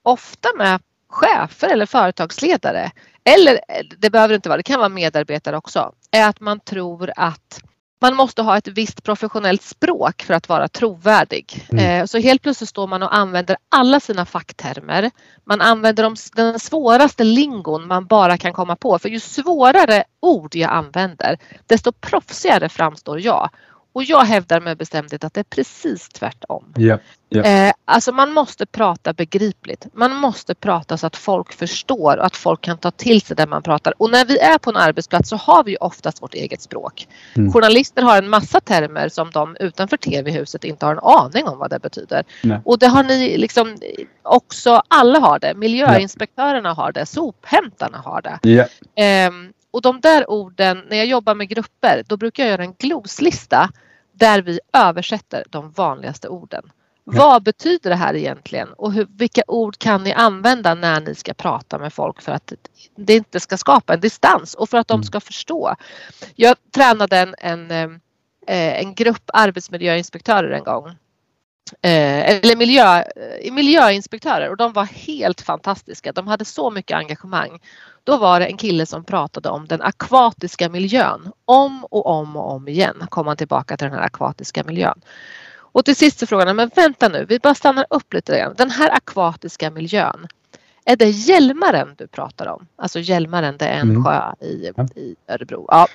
ofta med chefer eller företagsledare eller det behöver inte vara, det kan vara medarbetare också, är att man tror att man måste ha ett visst professionellt språk för att vara trovärdig. Mm. Eh, så helt plötsligt står man och använder alla sina facktermer. Man använder de, den svåraste lingon man bara kan komma på. För ju svårare ord jag använder desto proffsigare framstår jag. Och jag hävdar med bestämdhet att det är precis tvärtom. Yeah, yeah. Eh, alltså man måste prata begripligt. Man måste prata så att folk förstår och att folk kan ta till sig det man pratar. Och när vi är på en arbetsplats så har vi oftast vårt eget språk. Mm. Journalister har en massa termer som de utanför tv-huset inte har en aning om vad det betyder. Nej. Och det har ni liksom också, alla har det. Miljöinspektörerna yeah. har det, sophämtarna har det. Eh, och de där orden, när jag jobbar med grupper, då brukar jag göra en gloslista där vi översätter de vanligaste orden. Ja. Vad betyder det här egentligen och hur, vilka ord kan ni använda när ni ska prata med folk för att det inte ska skapa en distans och för att de mm. ska förstå. Jag tränade en, en, eh, en grupp arbetsmiljöinspektörer en gång Eh, eller miljö, eh, miljöinspektörer och de var helt fantastiska. De hade så mycket engagemang. Då var det en kille som pratade om den akvatiska miljön. Om och om och om igen kom han tillbaka till den här akvatiska miljön. Och till sist så frågade han, men vänta nu, vi bara stannar upp lite grann. Den här akvatiska miljön, är det Hjälmaren du pratar om? Alltså Hjälmaren, det är en mm. sjö i, i Örebro. Ja,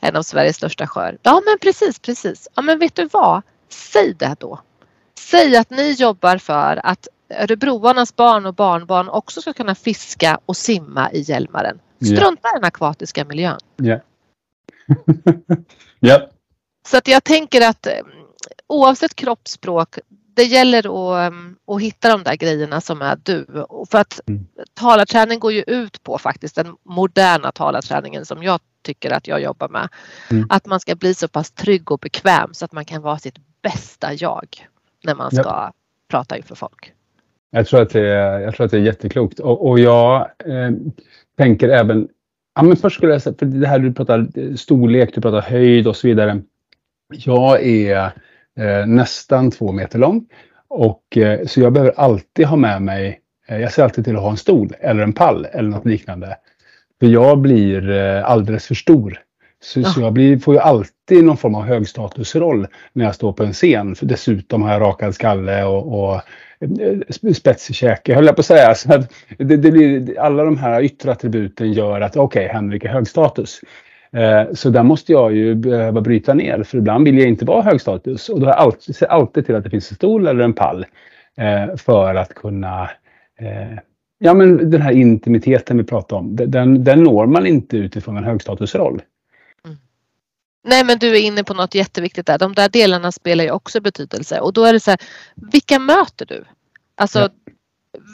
en av Sveriges största sjöar. Ja men precis, precis. Ja men vet du vad? Säg det då. Säg att ni jobbar för att Örebroarnas barn och barnbarn också ska kunna fiska och simma i Hjälmaren. Strunta i den akvatiska miljön. Ja. [LAUGHS] yeah. Så att jag tänker att eh, oavsett kroppsspråk, det gäller att, eh, att hitta de där grejerna som är du. För att mm. talarträning går ju ut på faktiskt den moderna talarträningen som jag tycker att jag jobbar med. Mm. Att man ska bli så pass trygg och bekväm så att man kan vara sitt bästa jag när man ska prata inför folk. Jag tror att det är, jag tror att det är jätteklokt och, och jag eh, tänker även Ja, men först skulle jag säga, för det här du pratar storlek, du pratar höjd och så vidare. Jag är eh, nästan två meter lång och eh, så jag behöver alltid ha med mig, eh, jag ser alltid till att ha en stol eller en pall eller något liknande. För jag blir eh, alldeles för stor så, ja. så jag blir, får ju alltid någon form av högstatusroll när jag står på en scen. För dessutom har jag rakad skalle och, och eh, spetsig käke, höll jag på att säga. Så att det, det blir, alla de här yttre attributen gör att okej, okay, Henrik är högstatus. Eh, så där måste jag ju behöva bryta ner, för ibland vill jag inte vara högstatus. Och då har jag alltid, ser alltid till att det finns en stol eller en pall eh, för att kunna eh, Ja men den här intimiteten vi pratar om, den, den når man inte utifrån en högstatusroll. Nej men du är inne på något jätteviktigt där. De där delarna spelar ju också betydelse och då är det så här, vilka möter du? Alltså ja.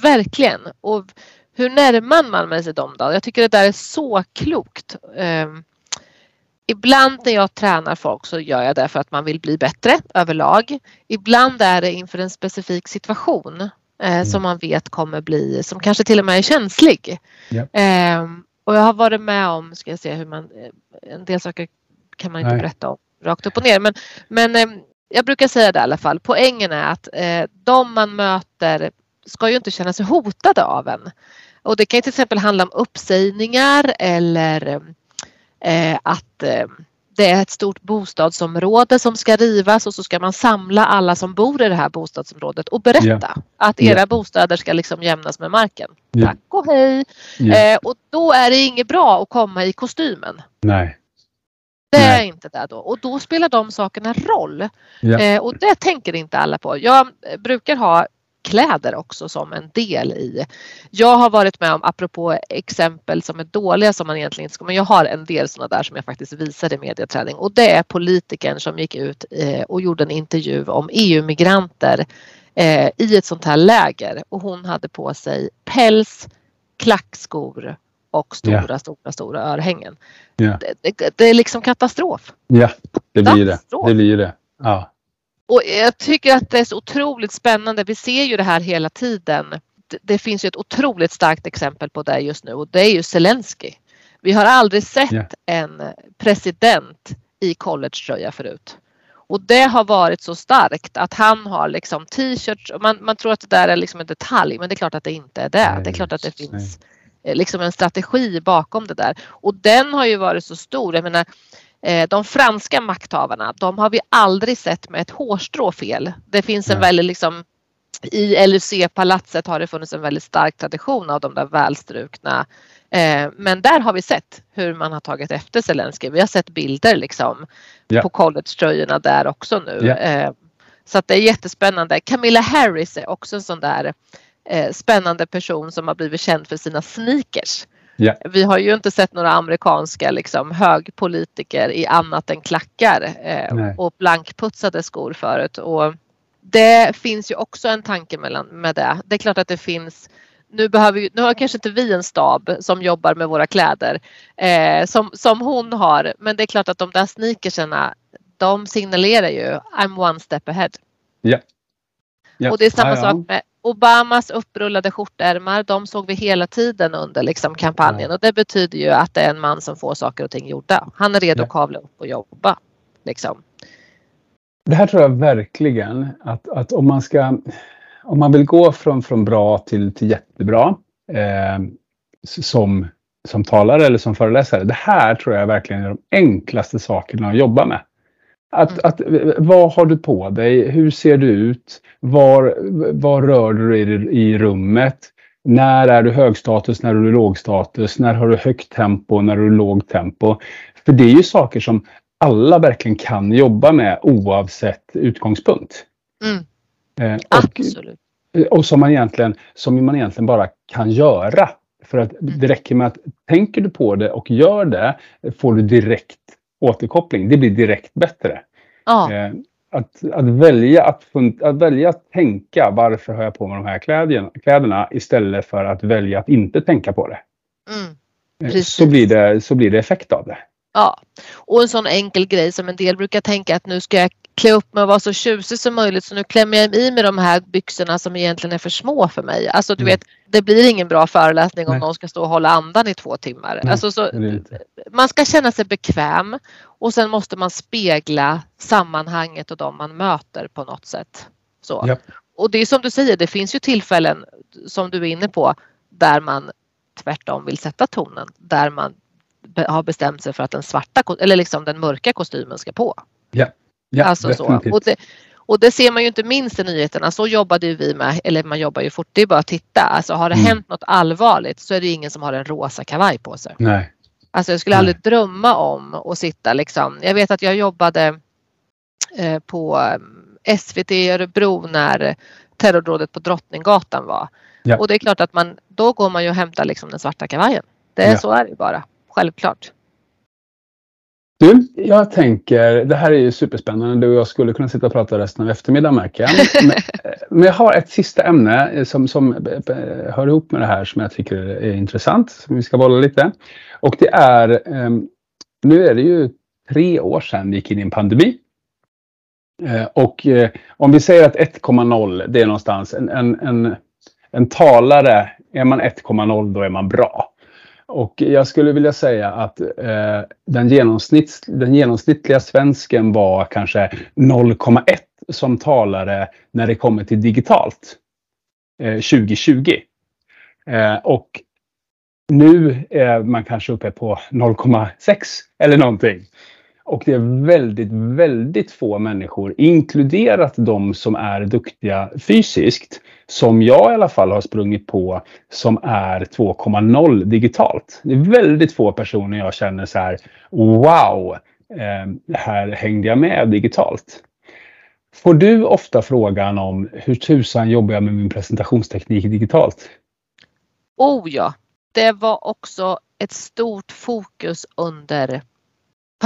verkligen. Och hur närmar man sig dem då? Jag tycker det där är så klokt. Um, ibland när jag tränar folk så gör jag det för att man vill bli bättre överlag. Ibland är det inför en specifik situation mm. som man vet kommer bli, som kanske till och med är känslig. Ja. Um, och jag har varit med om, ska jag se hur man, eh, en del saker kan man inte Nej. berätta om rakt upp och ner. Men, men eh, jag brukar säga det i alla fall. Poängen är att eh, de man möter ska ju inte känna sig hotade av en. Och det kan till exempel handla om uppsägningar eller eh, att eh, det är ett stort bostadsområde som ska rivas och så ska man samla alla som bor i det här bostadsområdet och berätta yeah. att era yeah. bostäder ska liksom jämnas med marken. Yeah. Tack och hej! Eh, och då är det inget bra att komma i kostymen. Nej. Det är Nej. inte det då och då spelar de sakerna roll. Ja. Eh, och det tänker inte alla på. Jag brukar ha kläder också som en del i. Jag har varit med om, apropå exempel som är dåliga som man egentligen inte ska, men jag har en del sådana där som jag faktiskt visade i medieträning och det är politikern som gick ut eh, och gjorde en intervju om EU-migranter eh, i ett sånt här läger och hon hade på sig päls, klackskor och stora, yeah. stora, stora örhängen. Yeah. Det, det, det, är liksom katastrof. Ja, det blir det. Det blir det. Ja. Och jag tycker att det är så otroligt spännande. Vi ser ju det här hela tiden. Det, det finns ju ett otroligt starkt exempel på det just nu och det är ju Zelensky. Vi har aldrig sett yeah. en president i collegetröja förut. Och det har varit så starkt att han har liksom t-shirts. Man, man tror att det där är liksom en detalj men det är klart att det inte är det. Nej, det är klart att det finns nej. Eh, liksom en strategi bakom det där. Och den har ju varit så stor. Jag menar, Eh, de franska makthavarna, de har vi aldrig sett med ett hårstrå fel. Det finns en väldigt liksom i LUC-palatset har det funnits en väldigt stark tradition av de där välstrukna. Eh, men där har vi sett hur man har tagit efter Zelenskyj. Vi har sett bilder liksom Ja. på collegetröjorna där också nu. Ja. Så att det är jättespännande. Camilla Harris är också en sån där eh, spännande person som har blivit känd för sina sneakers. Ja. Vi har ju inte sett några amerikanska liksom, högpolitiker i annat än klackar eh, och blankputsade skor förut. Och det finns ju också en tanke mellan, med det. Det är klart att det finns nu, behöver, ju- nu har kanske inte vi en stab som jobbar med våra kläder eh, som, som hon har. Men det är klart att de där sneakersarna de signalerar ju I'm one step ahead. Ja. Ja. Och det är samma ja. sak med Obamas upprullade skjortärmar. De såg vi hela tiden under liksom, kampanjen och det betyder ju att det är en man som får saker och ting gjorda. Han är redo att kavla upp och jobba. Liksom. Det här tror jag verkligen att, att om man ska om man vill gå från, från bra till, till jättebra eh, som, som talare eller som föreläsare. Det här tror jag verkligen är de enklaste sakerna att jobba med. Att, Mm. att, eh, vad har du på dig? Hur ser du ut? Var, var rör du dig i, i rummet? När är du högstatus? När är du lågstatus? När har du högt tempo? När har du lågt tempo? För det är ju saker som alla verkligen kan jobba med oavsett utgångspunkt. Mm, Eh, och, absolut. och som man, egentligen, som man egentligen bara kan göra. För att det räcker med att tänker du på det och gör det får du direkt återkoppling. Det blir direkt bättre. Ja, Eh, att, att, välja att, att välja att tänka varför har jag på mig de här kläderna, kläderna istället för att välja att inte tänka på det. mm. Eh. Så blir, det, så blir det effekt av det. Ja, och en sån enkel grej som en del brukar tänka att nu ska jag klä upp mig och vara så tjusig som möjligt så nu klämmer jag i mig de här byxorna som egentligen är för små för mig. Alltså du Mm. vet, det blir ingen bra föreläsning om Nej. någon ska stå och hålla andan i två timmar. Nej, Alltså, så, man ska känna sig bekväm och sen måste man spegla sammanhanget och de man möter på något sätt. Så. Ja. Och det är som du säger, det finns ju tillfällen som du är inne på där man tvärtom vill sätta tonen. Där man har bestämt sig för att den svarta eller liksom den mörka kostymen ska på. Ja, ja alltså så. definitivt. Och, det, och det ser man ju inte minst i nyheterna. Så jobbade ju vi med, eller man jobbar ju fort. Det är bara att titta. Alltså har det Mm. hänt något allvarligt så är det ingen som har en rosa kavaj på sig. Nej. Alltså jag skulle Nej. aldrig drömma om att sitta liksom. Jag vet att jag jobbade eh, på eh, SVT i Örebro när terrordådet på Drottninggatan var. Ja. Och det är klart att man, då går man ju och hämtar liksom den svarta kavajen. Det är Ja. så är det bara. Självklart. Du, jag tänker, det här är ju superspännande. Du och jag skulle kunna sitta och prata resten av eftermiddagen märker jag. [LAUGHS] Men, men jag har ett sista ämne eh, som, som eh, hör ihop med det här som jag tycker är intressant, som vi ska bolla lite. Och det är, ehm, nu är det ju tre år sedan vi gick in i en pandemi. Eh, Och eh, om vi säger att 1,0 det är någonstans en, en, en, en talare, är man 1,0 då är man bra. Och jag skulle vilja säga att eh, den, genomsnitts, den genomsnittliga svensken var kanske 0,1 som talare när det kommer till digitalt. Eh, 2020. Eh, och nu är man kanske uppe på 0,6 eller någonting. Och det är väldigt, väldigt få människor, inkluderat de som är duktiga fysiskt, som jag i alla fall har sprungit på, som är 2,0 digitalt. Det är väldigt få personer jag känner så här, wow, eh, här hängde jag med digitalt. Får du ofta frågan om hur tusan jobbar jag med min presentationsteknik digitalt? Oh ja, det var också ett stort fokus under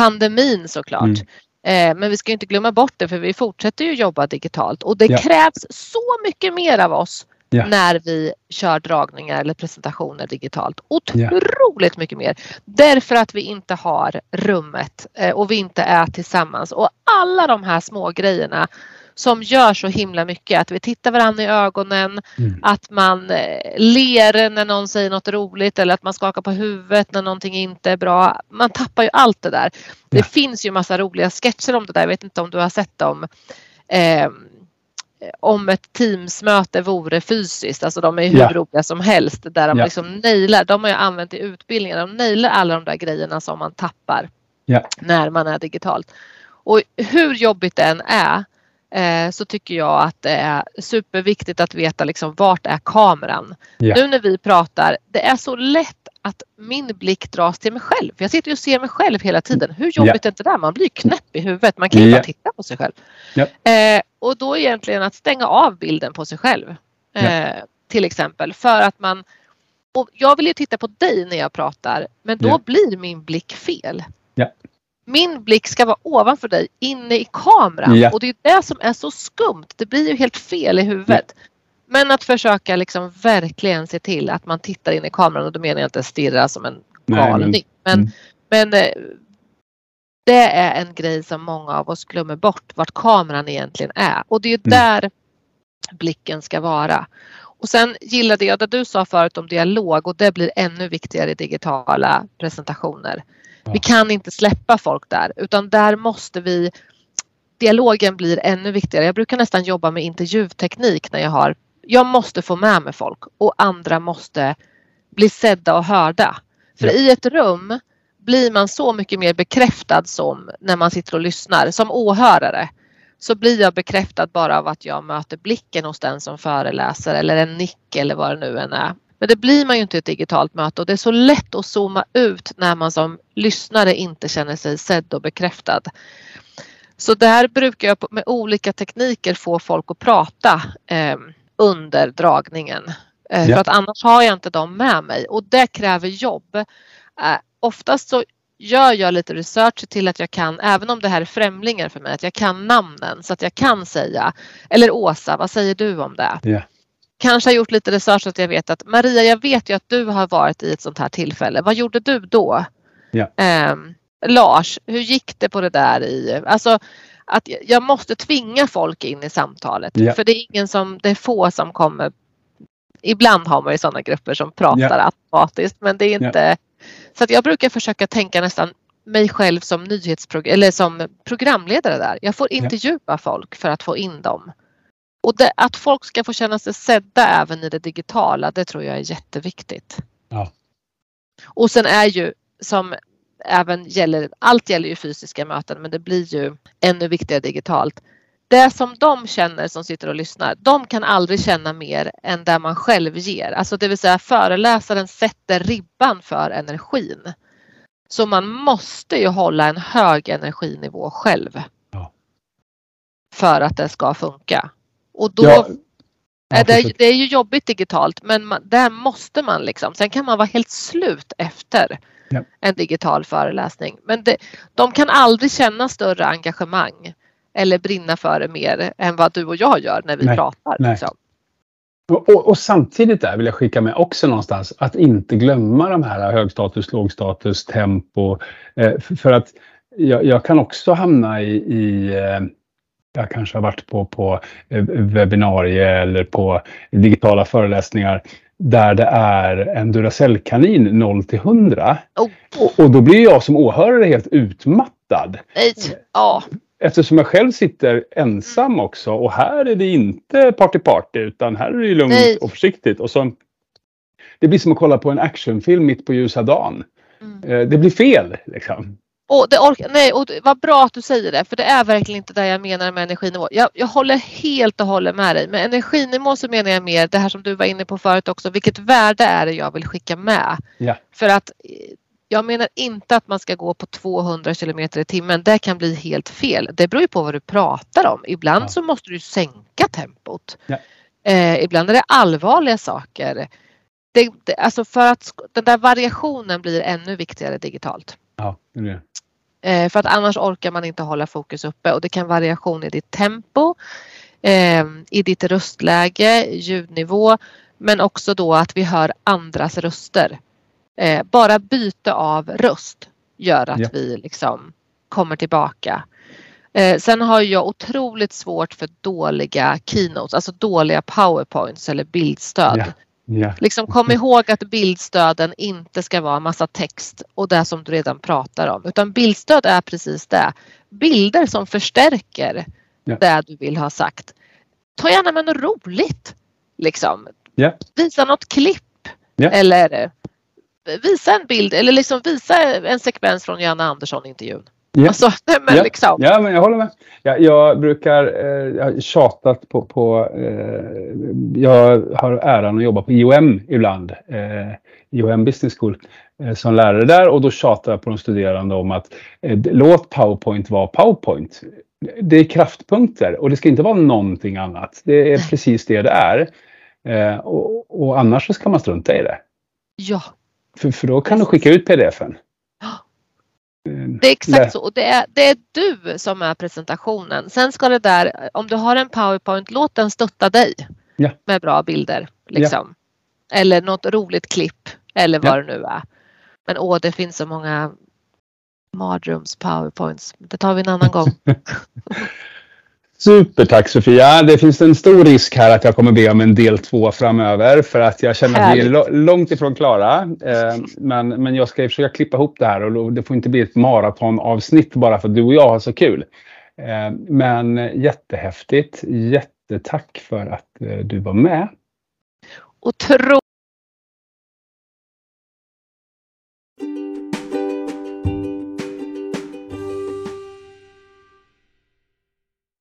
pandemin såklart. Mm. Eh, men vi ska inte glömma bort det för vi fortsätter ju jobba digitalt och det Ja. krävs så mycket mer av oss Ja. när vi kör dragningar eller presentationer digitalt. Ja. Otroligt mycket mer. Därför att vi inte har rummet eh, och vi inte är tillsammans och alla de här små grejerna som gör så himla mycket. Att vi tittar varandra i ögonen, Mm. att man eh, ler när någon säger något roligt eller att man skakar på huvudet när någonting inte är bra. Man tappar ju allt det där. Det Ja. finns ju massa roliga sketcher om det där. Jag vet inte om du har sett dem. Eh, om ett Teamsmöte vore fysiskt, alltså de är ju hur Ja. roliga som helst. Där de Ja. liksom nailar, de har ju använt i utbildningen, de nailar alla de där grejerna som man tappar. Ja. när man är digitalt. Och hur jobbigt det än är så tycker jag att det är superviktigt att veta liksom vart är kameran. Ja. Nu när vi pratar, det är så lätt att min blick dras till mig själv. Jag sitter och ser mig själv hela tiden. Hur jobbigt är inte det? Man blir knäpp i huvudet. Man kan ju Ja. bara titta på sig själv. Eh, och då egentligen att stänga av bilden på sig själv. Eh, Till exempel för att man och jag vill ju titta på dig när jag pratar men då blir min blick fel. Min blick ska vara ovanför dig inne i kameran Ja. och det är det som är så skumt. Det blir ju helt fel i huvudet. Men att försöka liksom verkligen se till att man tittar in i kameran och då menar jag inte stirra som en galning. Men, mm. men eh, det är en grej som många av oss glömmer bort vart kameran egentligen är och det är Mm. där blicken ska vara. Och sen gillade jag det du sa förut om dialog och det blir ännu viktigare i digitala presentationer. Vi kan inte släppa folk där utan där måste vi Dialogen blir ännu viktigare. Jag brukar nästan jobba med intervjuteknik när jag har Jag måste få med mig folk och andra måste bli sedda och hörda. För Ja. i ett rum blir man så mycket mer bekräftad som när man sitter och lyssnar. Som åhörare så blir jag bekräftad bara av att jag möter blicken hos den som föreläser eller en nick eller vad det nu än är. Men det blir man ju inte i ett digitalt möte och det är så lätt att zooma ut när man som lyssnare inte känner sig sedd och bekräftad. Så där brukar jag med olika tekniker få folk att prata eh, under dragningen. Eh, Ja. För att annars har jag inte dem med mig och det kräver jobb. Eh, oftast så gör jag lite research till att jag kan, även om det här är främlingar för mig, att jag kan namnen så att jag kan säga eller Åsa, vad säger du om det? Ja. Kanske har gjort lite research så att jag vet att Maria, jag vet ju att du har varit i ett sånt här tillfälle. Vad gjorde du då? Ja. Ehm, Lars, hur gick det på det där i, alltså att jag- måste tvinga folk in i samtalet. Ja. För det är ingen som, det är få som kommer Ibland har man ju sådana grupper som pratar Ja. automatiskt men det är inte Så att jag brukar försöka tänka nästan mig själv som nyhetsprog eller som programledare där. Jag får intervjua folk för att få in dem. Och det, att folk ska få känna sig sedda även i det digitala, det tror jag är jätteviktigt. Ja. Och sen är ju som även gäller, allt gäller ju fysiska möten men det blir ju ännu viktigare digitalt. Det som de känner som sitter och lyssnar, de kan aldrig känna mer än det man själv ger. Alltså det vill säga föreläsaren sätter ribban för energin. Så man måste ju hålla en hög energinivå själv. Ja. För att det ska funka. Och då Ja, är det, fortsätt. det är ju jobbigt digitalt men man, där måste man liksom. Sen kan man vara helt slut efter Ja. en digital föreläsning. Men det, de kan aldrig känna större engagemang eller brinna för det mer än vad du och jag gör när vi Nej, pratar. nej. Liksom. Och, och, och samtidigt där vill jag skicka med också någonstans att inte glömma de här högstatus, lågstatus, tempo. Eh, f- för att jag, jag kan också hamna i, i eh, jag kanske har varit på, på eh, webbinarie eller på digitala föreläsningar där det är en Duracell-kanin 0 till 100. Oh, Och, och då blir jag som åhörare helt utmattad. nej. Ja, Eftersom jag själv sitter ensam också och här är det inte party party utan här är det lugnt Nej. och försiktigt. Och så, det blir som att kolla på en actionfilm mitt på ljusa dagen. Mm. Eh, Det blir fel. Liksom. Och det orkar, nej, och det- vad bra att du säger det för det är verkligen inte det jag menar med energinivå. Jag, jag håller helt och hållet med dig. Med energinivå så menar jag mer det här som du var inne på förut också. Vilket värde är det jag vill skicka med? Ja. För att eh, jag menar inte att man ska gå på 200 kilometer i timmen. Det kan bli helt fel. Det beror ju på vad du pratar om. Ibland Ja. så måste du sänka tempot. Ja. Eh, ibland är det allvarliga saker. Det, det, alltså för att den där variationen blir ännu viktigare digitalt. Ja, det är det. Eh, för att annars orkar man inte hålla fokus uppe och det kan variation i ditt tempo, eh, i ditt röstläge, ljudnivå men också då att vi hör andras röster. Eh, bara byte av röst gör att Ja. vi liksom kommer tillbaka. Eh, sen har jag otroligt svårt för dåliga keynotes, alltså dåliga powerpoints eller bildstöd. Ja. Ja. Liksom kom ihåg att bildstöden inte ska vara massa text och det som du redan pratar om utan bildstöd är precis det. Bilder som förstärker Ja. det du vill ha sagt. Ta gärna med något roligt. Liksom. Ja. Visa något klipp. Eller visa en bild eller liksom visa en sekvens från Janne Andersson-intervjun. Ja. Alltså, men ja. liksom. ja, men jag håller med. Jag, jag brukar, eh, jag har tjatat på, på eh, jag har äran att jobba på IOM ibland, eh, IOM Business School, eh, som lärare där och då tjatar jag på de studerande om att eh, låt PowerPoint vara PowerPoint. Det är kraftpunkter och det ska inte vara någonting annat. Det är precis det det är. Eh, och, och annars så ska man strunta i det. Ja, För, för då kan du skicka ut pdfen. Det är exakt Lä- så. Och det är, det är du som är presentationen. Sen ska det där, om du har en PowerPoint, låt den stötta dig Ja. med bra bilder. Liksom. Eller något roligt klipp eller vad Ja. det nu är. Men åh, det finns så många mardröms powerpoints. Det tar vi en annan gång. [LAUGHS] Supertack Sofia. Det finns en stor risk här att jag kommer be om en del två framöver för att jag känner att vi är långt ifrån klara. Eh, men, men jag ska försöka klippa ihop det här och det får inte bli ett maratonavsnitt bara för att du och jag har så kul. Eh, men jättehäftigt. Jättetack för att eh, du var med. Otro